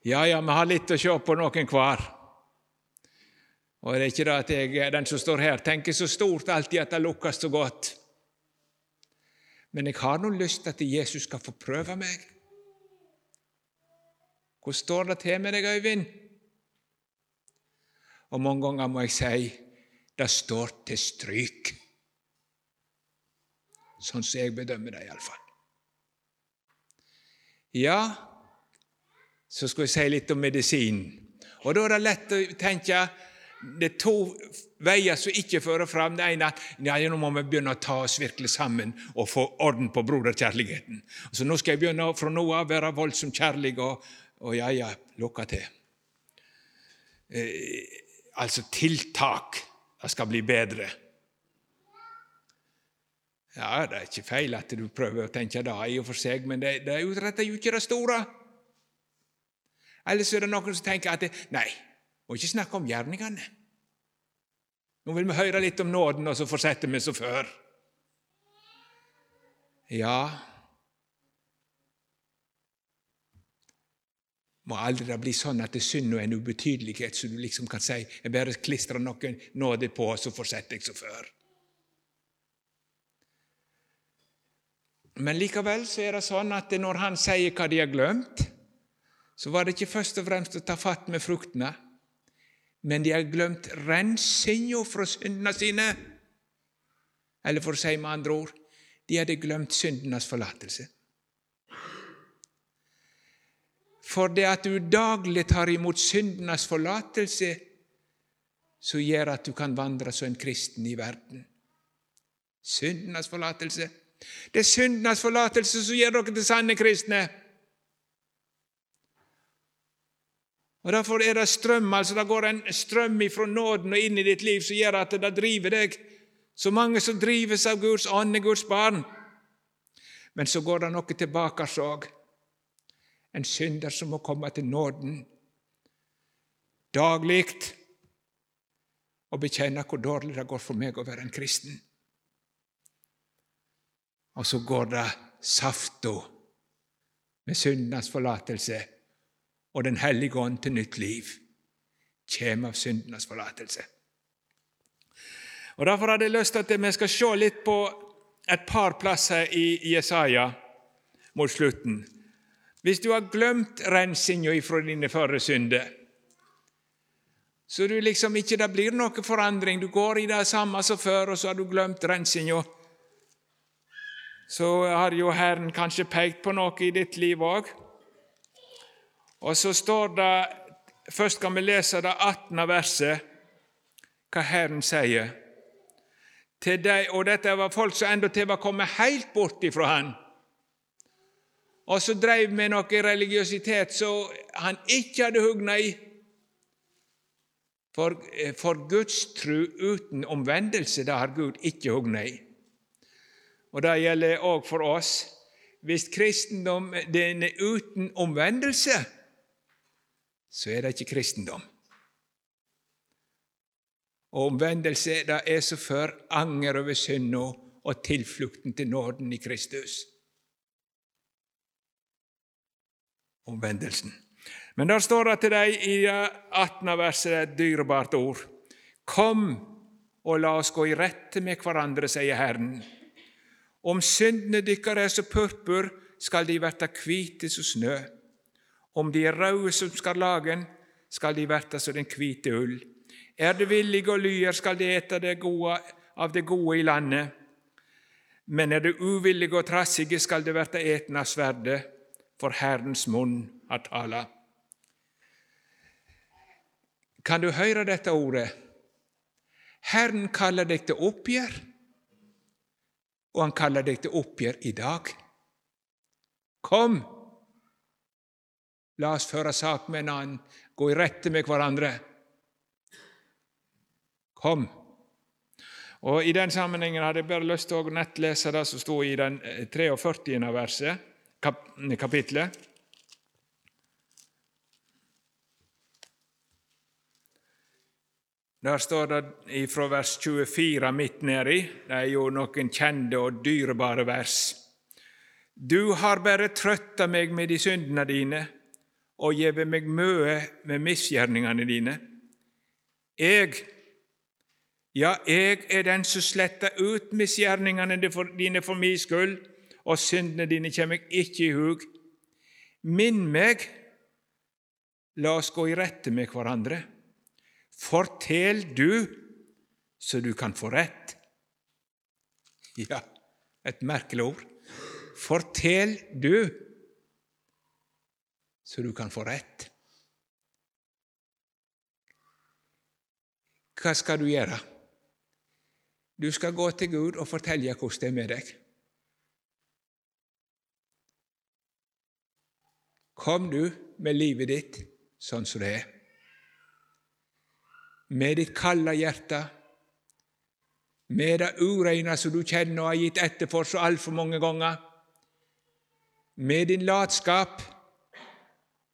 Ja, ja, vi har litt å se på noen hver. Og det er ikke det at jeg, den som står her, tenker så stort alltid at det lukkes så godt. Men jeg har nå lyst til at Jesus skal få prøve meg. Hvordan står det til med deg, Øyvind? Og mange ganger må jeg si det står til stryk. Sånn som jeg bedømmer det, iallfall. Ja, så skal jeg si litt om medisinen. Og da er det lett å tenke det er to veier som ikke fører fram. Det ene er ja, nå må vi begynne å ta oss virkelig sammen og få orden på broderkjærligheten. Så nå skal jeg begynne fra nå av være voldsomt kjærlig og, og ja, ja, lukke til. Eh, altså tiltak. Det skal bli bedre. Ja, Det er ikke feil at du prøver å tenke det i og for seg, men det, det utretter jo ikke det store. Ellers er det noen som tenker at det, nei, må ikke snakke om gjerningene. Nå vil vi høre litt om nåden, og så fortsetter vi som før. Ja Må aldri det bli sånn at det synd og en ubetydelighet, så du liksom kan si jeg bare klistrer noen nåde på, så fortsetter jeg som før. Men likevel så er det sånn at når han sier hva de har glemt, så var det ikke først og fremst å ta fatt med fruktene, men de har glemt rensinga fra syndene sine. Eller for å si med andre ord de hadde glemt syndenes forlatelse. For det at du daglig tar imot syndenes forlatelse, så gjør at du kan vandre som en kristen i verden. Syndenes forlatelse. Det er syndenes forlatelse som gjør dere til sanne kristne. Og Derfor er det strøm, altså det går en strøm ifra nåden og inn i ditt liv som gjør at det driver deg. Så mange som drives av Guds ånd, er Guds barn. Men så går det noe tilbake òg en synder som må komme til nåden daglig og bekjenne hvor dårlig det går for meg å være en kristen. Og så går det safta med syndenes forlatelse, og Den hellige ånd til nytt liv kommer av syndenes forlatelse. Og Derfor hadde jeg lyst til at vi skal se litt på et par plasser i Jesaja mot slutten. Hvis du har glemt rensinga ifra dine førre synder, så du liksom ikke det blir noe forandring, du går i det samme som før, og så har du glemt rensinga, så har jo Herren kanskje pekt på noe i ditt liv òg. Og så står det Først skal vi lese det 18. verset, hva Herren sier. Til deg, og dette var folk som endatil var kommet helt bort ifra Han og så dreiv med noe religiøsitet som han ikke hadde hugna i. For, eh, for gudstru uten omvendelse, det har Gud ikke hugna i. Og Det gjelder òg for oss. Hvis kristendom den er uten omvendelse, så er det ikke kristendom. Og omvendelse det er så før anger over synda og tilflukten til nåden i Kristus. Omvendelsen. Men der står det til deg i 18. verset et dyrebart ord. Kom og la oss gå i rette med hverandre, sier Herren. Om syndene dykkar er som purpur, skal de verta kvite som snø. Om de er røde som skarlagen, skal de verta som den kvite ull. Er de villige og lyer, skal de ete det gode, av det gode i landet. Men er de uvillige og trassige, skal de verta eten av sverdet for Herrens munn har tala. Kan du høre dette ordet? Herren kaller deg til oppgjør, og han kaller deg til oppgjør i dag. Kom, la oss føre sak med en annen, gå i rette med hverandre. Kom. Og I den sammenhengen hadde jeg bare lyst til å nettlese det som sto i den 43. Eh, verset kap kapitlet. Der står det fra vers 24 midt nedi. Det er jo noen kjente og dyrebare vers. Du har bare trøtta meg med de syndene dine og gjeve meg møe med misgjerningene dine. Jeg, ja, jeg er den som sletter ut misgjerningene dine for min skyld, og syndene dine kommer jeg ikke i hug. Minn meg, la oss gå i rette med hverandre. Fortell du, så du kan få rett. Ja, et merkelig ord. Fortell du, så du kan få rett. Hva skal du gjøre? Du skal gå til Gud og fortelle hvordan det er med deg. Kom du med livet ditt sånn som det er. Med ditt kalde hjerte, med det ureine som du kjenner og har gitt etter for så altfor mange ganger, med din latskap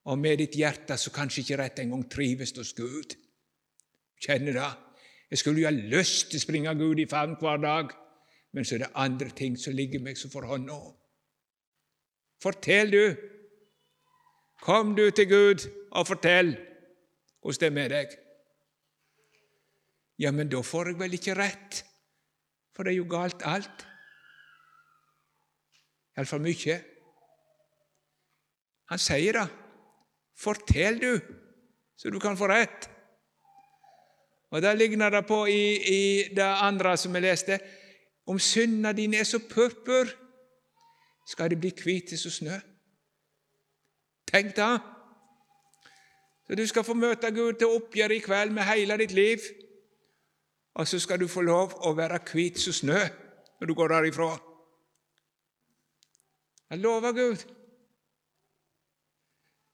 og med ditt hjerte som kanskje ikke rett engang trives hos Gud. Kjenner det? Jeg skulle jo ha lyst til å springe Gud i favn hver dag, men så er det andre ting som ligger meg som for hånda. Fortell, du. Kom du til Gud og fortell hvordan det er med deg. Ja, men da får jeg vel ikke rett, for det er jo galt alt. Iallfall mye. Han sier det. Fortell, du, så du kan få rett. Og Det ligner det på i, i det andre som vi leste. Om syndene dine er så purpur, skal de bli hvite som snø. Tenk det! Så Du skal få møte Gud til oppgjør i kveld med hele ditt liv. Og så skal du få lov å være hvit som snø når du går derifra. Jeg lover Gud.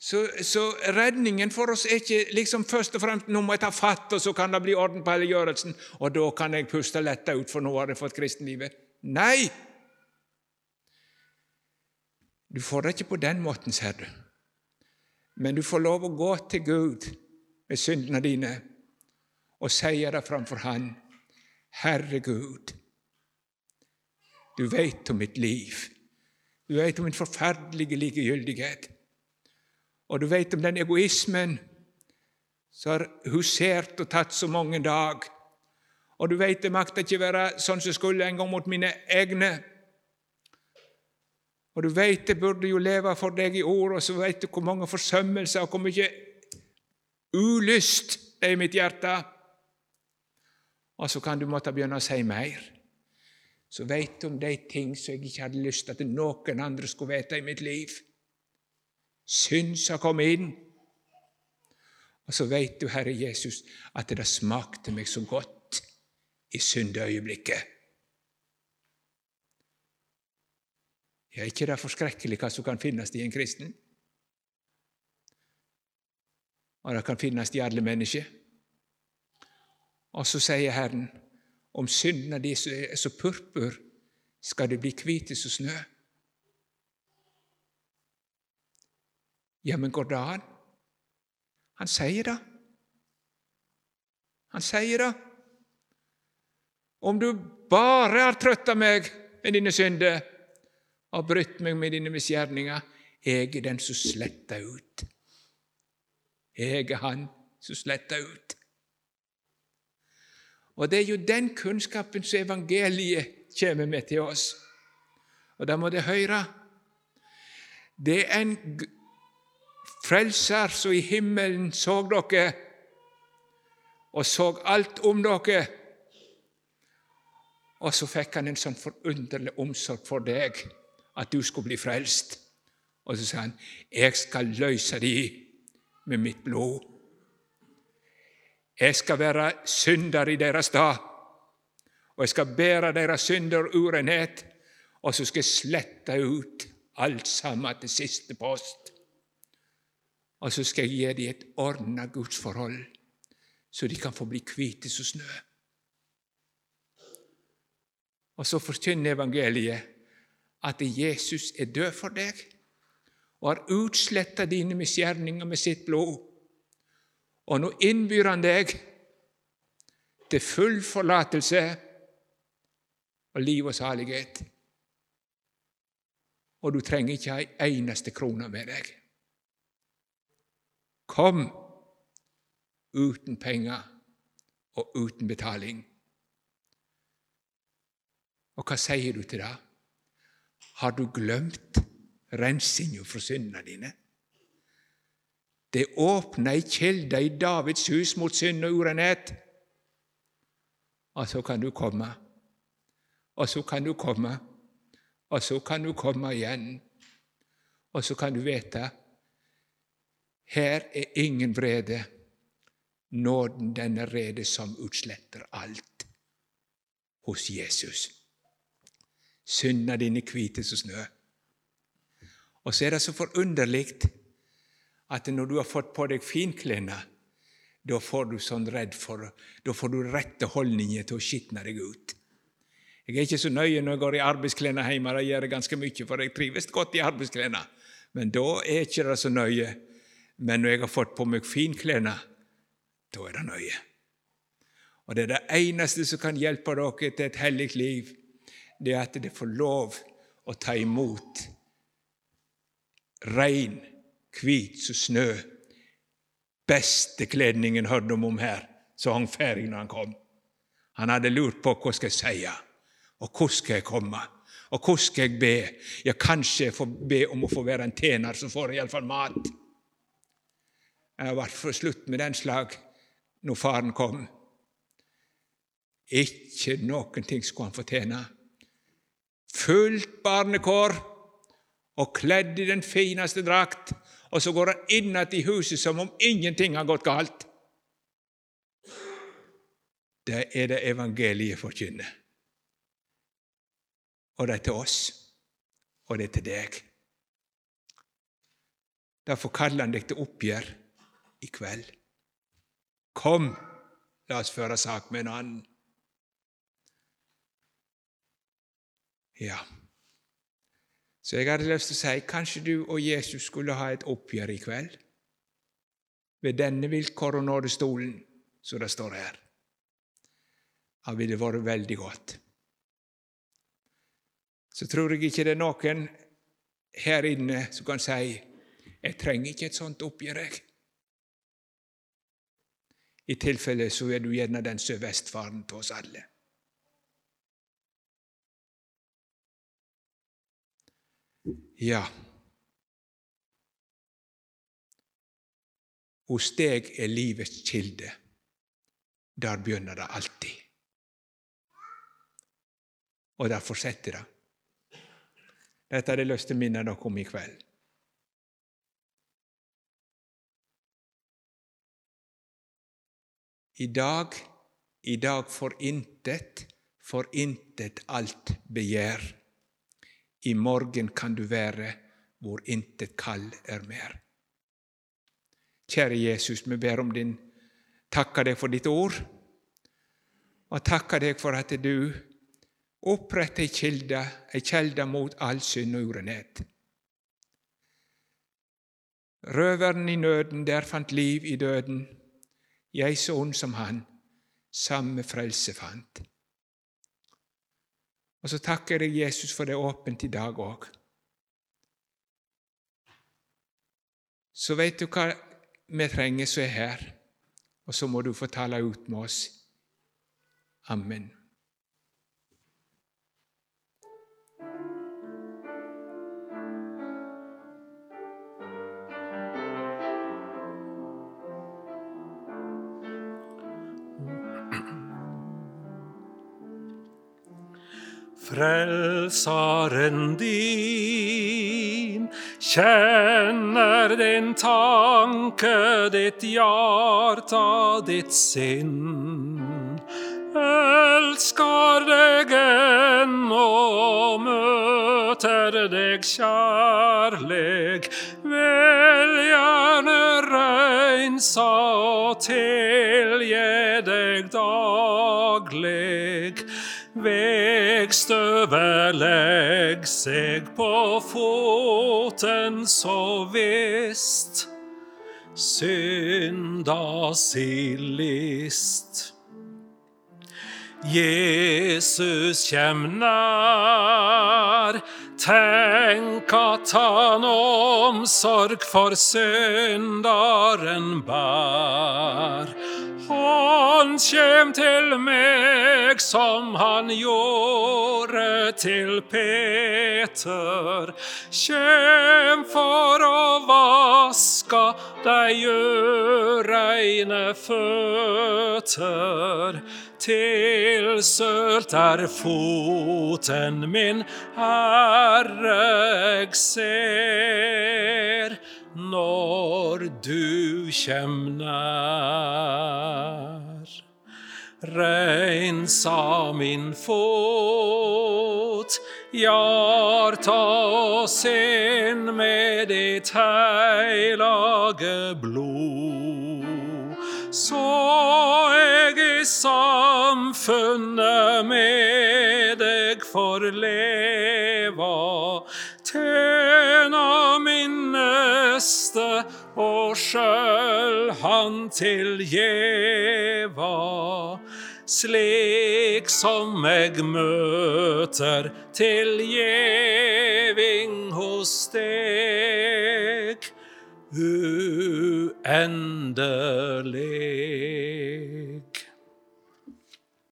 Så, så, redningen for oss er ikke liksom først og fremst nå må jeg ta fatt, og så kan det bli orden på helliggjørelsen, og da kan jeg puste letta ut, for nå har jeg fått kristenlivet. Nei! Du får det ikke på den måten, ser du. Men du får lov å gå til Gud med syndene dine og si det framfor Han. Herre Gud, du veit om mitt liv. Du veit om min forferdelige likegyldighet. Og du veit om den egoismen som har husert og tatt så mange dag. Og du veit det makta ikke være sånn som skulle en gang mot mine egne. Og du veit det burde jo leve for deg i ord, og så veit du hvor mange forsømmelser og hvor mye ulyst det er i mitt hjerte. Og så kan du måtte begynne å si mer. Så veit du om de ting som jeg ikke hadde lyst til at noen andre skulle vite i mitt liv. Synd som kom inn. Og så veit du, Herre Jesus, at det smakte meg så godt i syndeøyeblikket. Er ikke det forskrekkelig hva som kan finnes i en kristen? Og det kan finnes i alle mennesker. Og så sier Herren, om syndene de er så purpur, skal de bli hvite som snø. Ja, men går det an? Han sier det. Han sier det. Om du bare har trøtta meg med dine synder, har brutt meg med dine misgjerninger. Jeg er den som sletter ut. Jeg er han som sletter ut. Og Det er jo den kunnskapen som evangeliet kommer med til oss. Og da må dere høre. Det er en frelser som i himmelen så dere og så alt om dere. Og så fikk han en sånn forunderlig omsorg for deg at du skulle bli frelst. Og så sa han, 'Jeg skal løse de med mitt blod.' 'Jeg skal være synder i deres dag, og jeg skal bære deres synder urenhet.' 'Og så skal jeg slette ut alt sammen til siste post.' 'Og så skal jeg gi dem et ordna gudsforhold, så de kan få bli hvite som snø.' Og så forkynner evangeliet at Jesus er død for deg og har utsletta dine misgjerninger med sitt blod. Og nå innbyr han deg til full forlatelse og liv og salighet. Og du trenger ikke ei eneste krone med deg. Kom uten penger og uten betaling. Og hva sier du til det? Har du glemt rensinga fra syndene dine? Det åpna ei kjelde i Davids hus mot synd og urenhet. Og så kan du komme, og så kan du komme, og så kan du komme igjen. Og så kan du vite her er ingen vrede. Nåden, den er rede som utsletter alt hos Jesus. Synda dine hvite som snø. Og så er det så forunderlig at når du har fått på deg finklærne, da får du sånn redd for Da får du rette holdninger til å skitne deg ut. Jeg er ikke så nøye når jeg går i arbeidsklærne hjemme. Det gjør jeg ganske mye, for jeg trives godt i arbeidsklærne. Men da er ikke det så nøye. Men når jeg har fått på meg finklærne, da er det nøye. Og det er det eneste som kan hjelpe dere til et hellig liv det er at det får lov å ta imot rein, hvit som snø. Beste kledningen hørte de om her, så hang ferdig når han kom. Han hadde lurt på hva skal jeg si, og hvor skal jeg komme, og hvor skal jeg be? Ja, kanskje jeg får be om å få være en tjener, så får jeg iallfall mat. Jeg ble for slutt med den slag når faren kom. Ikke noen ting skulle han fortjene. Fullt barnekår og kledd i den fineste drakt, og så går han inn igjen i huset som om ingenting har gått galt. Det er det evangeliet forkynner. Og det er til oss, og det er til deg. Derfor kaller han deg til oppgjør i kveld. Kom, la oss føre sak med en annen. Ja, så jeg hadde lyst til å si kanskje du og Jesus skulle ha et oppgjør i kveld ved denne vilkår og nådestolen, som det står her. Det ville vært veldig godt. Så tror jeg ikke det er noen her inne som kan si 'Jeg trenger ikke et sånt oppgjør', jeg. I tilfelle så er du gjerne den sørvestfaren til oss alle. Ja, hos deg er livets kilde. Der begynner det alltid. Og der fortsetter det. Dette hadde jeg lyst til å minne dere om i kveld. I dag, i dag for intet, for intet alt begjær. I morgen kan du være hvor intet kall er mer. Kjære Jesus, vi ber om din takker deg for ditt ord, og takker deg for at du oppretter ei kilde, ei kjelde mot all synd og urenhet. Røveren i nøden, der fant liv i døden. Jeg så ond som han, samme frelse fant. Og så takker jeg Jesus for det åpent i dag òg. Så vet du hva vi trenger som er her, og så må du få tale ut med oss. Amen. Frelsaren din kjenner din tanke, ditt hjarta, ditt sinn. Elskar deg ennå, møter deg kjærleg. Vil gjerne reinsa og tilgi deg daglig. Vegstøvet legg seg på foten så visst, synda si list. Jesus kjem nær, tenk at han omsorg for syndaren bær. Han kjem til meg som han gjorde til Peter. Kjem for å vaske dei ureine føtter. Til sølt er foten min, Herre, eg ser når du kjem nær. Reinsa min fot, hjarta og sinn med ditt heilage blod. Så eg i samfunnet med deg får leva, tjena neste og sjøl han tilgjeva. slik som eg møter tilgjeving hos deg uendelig.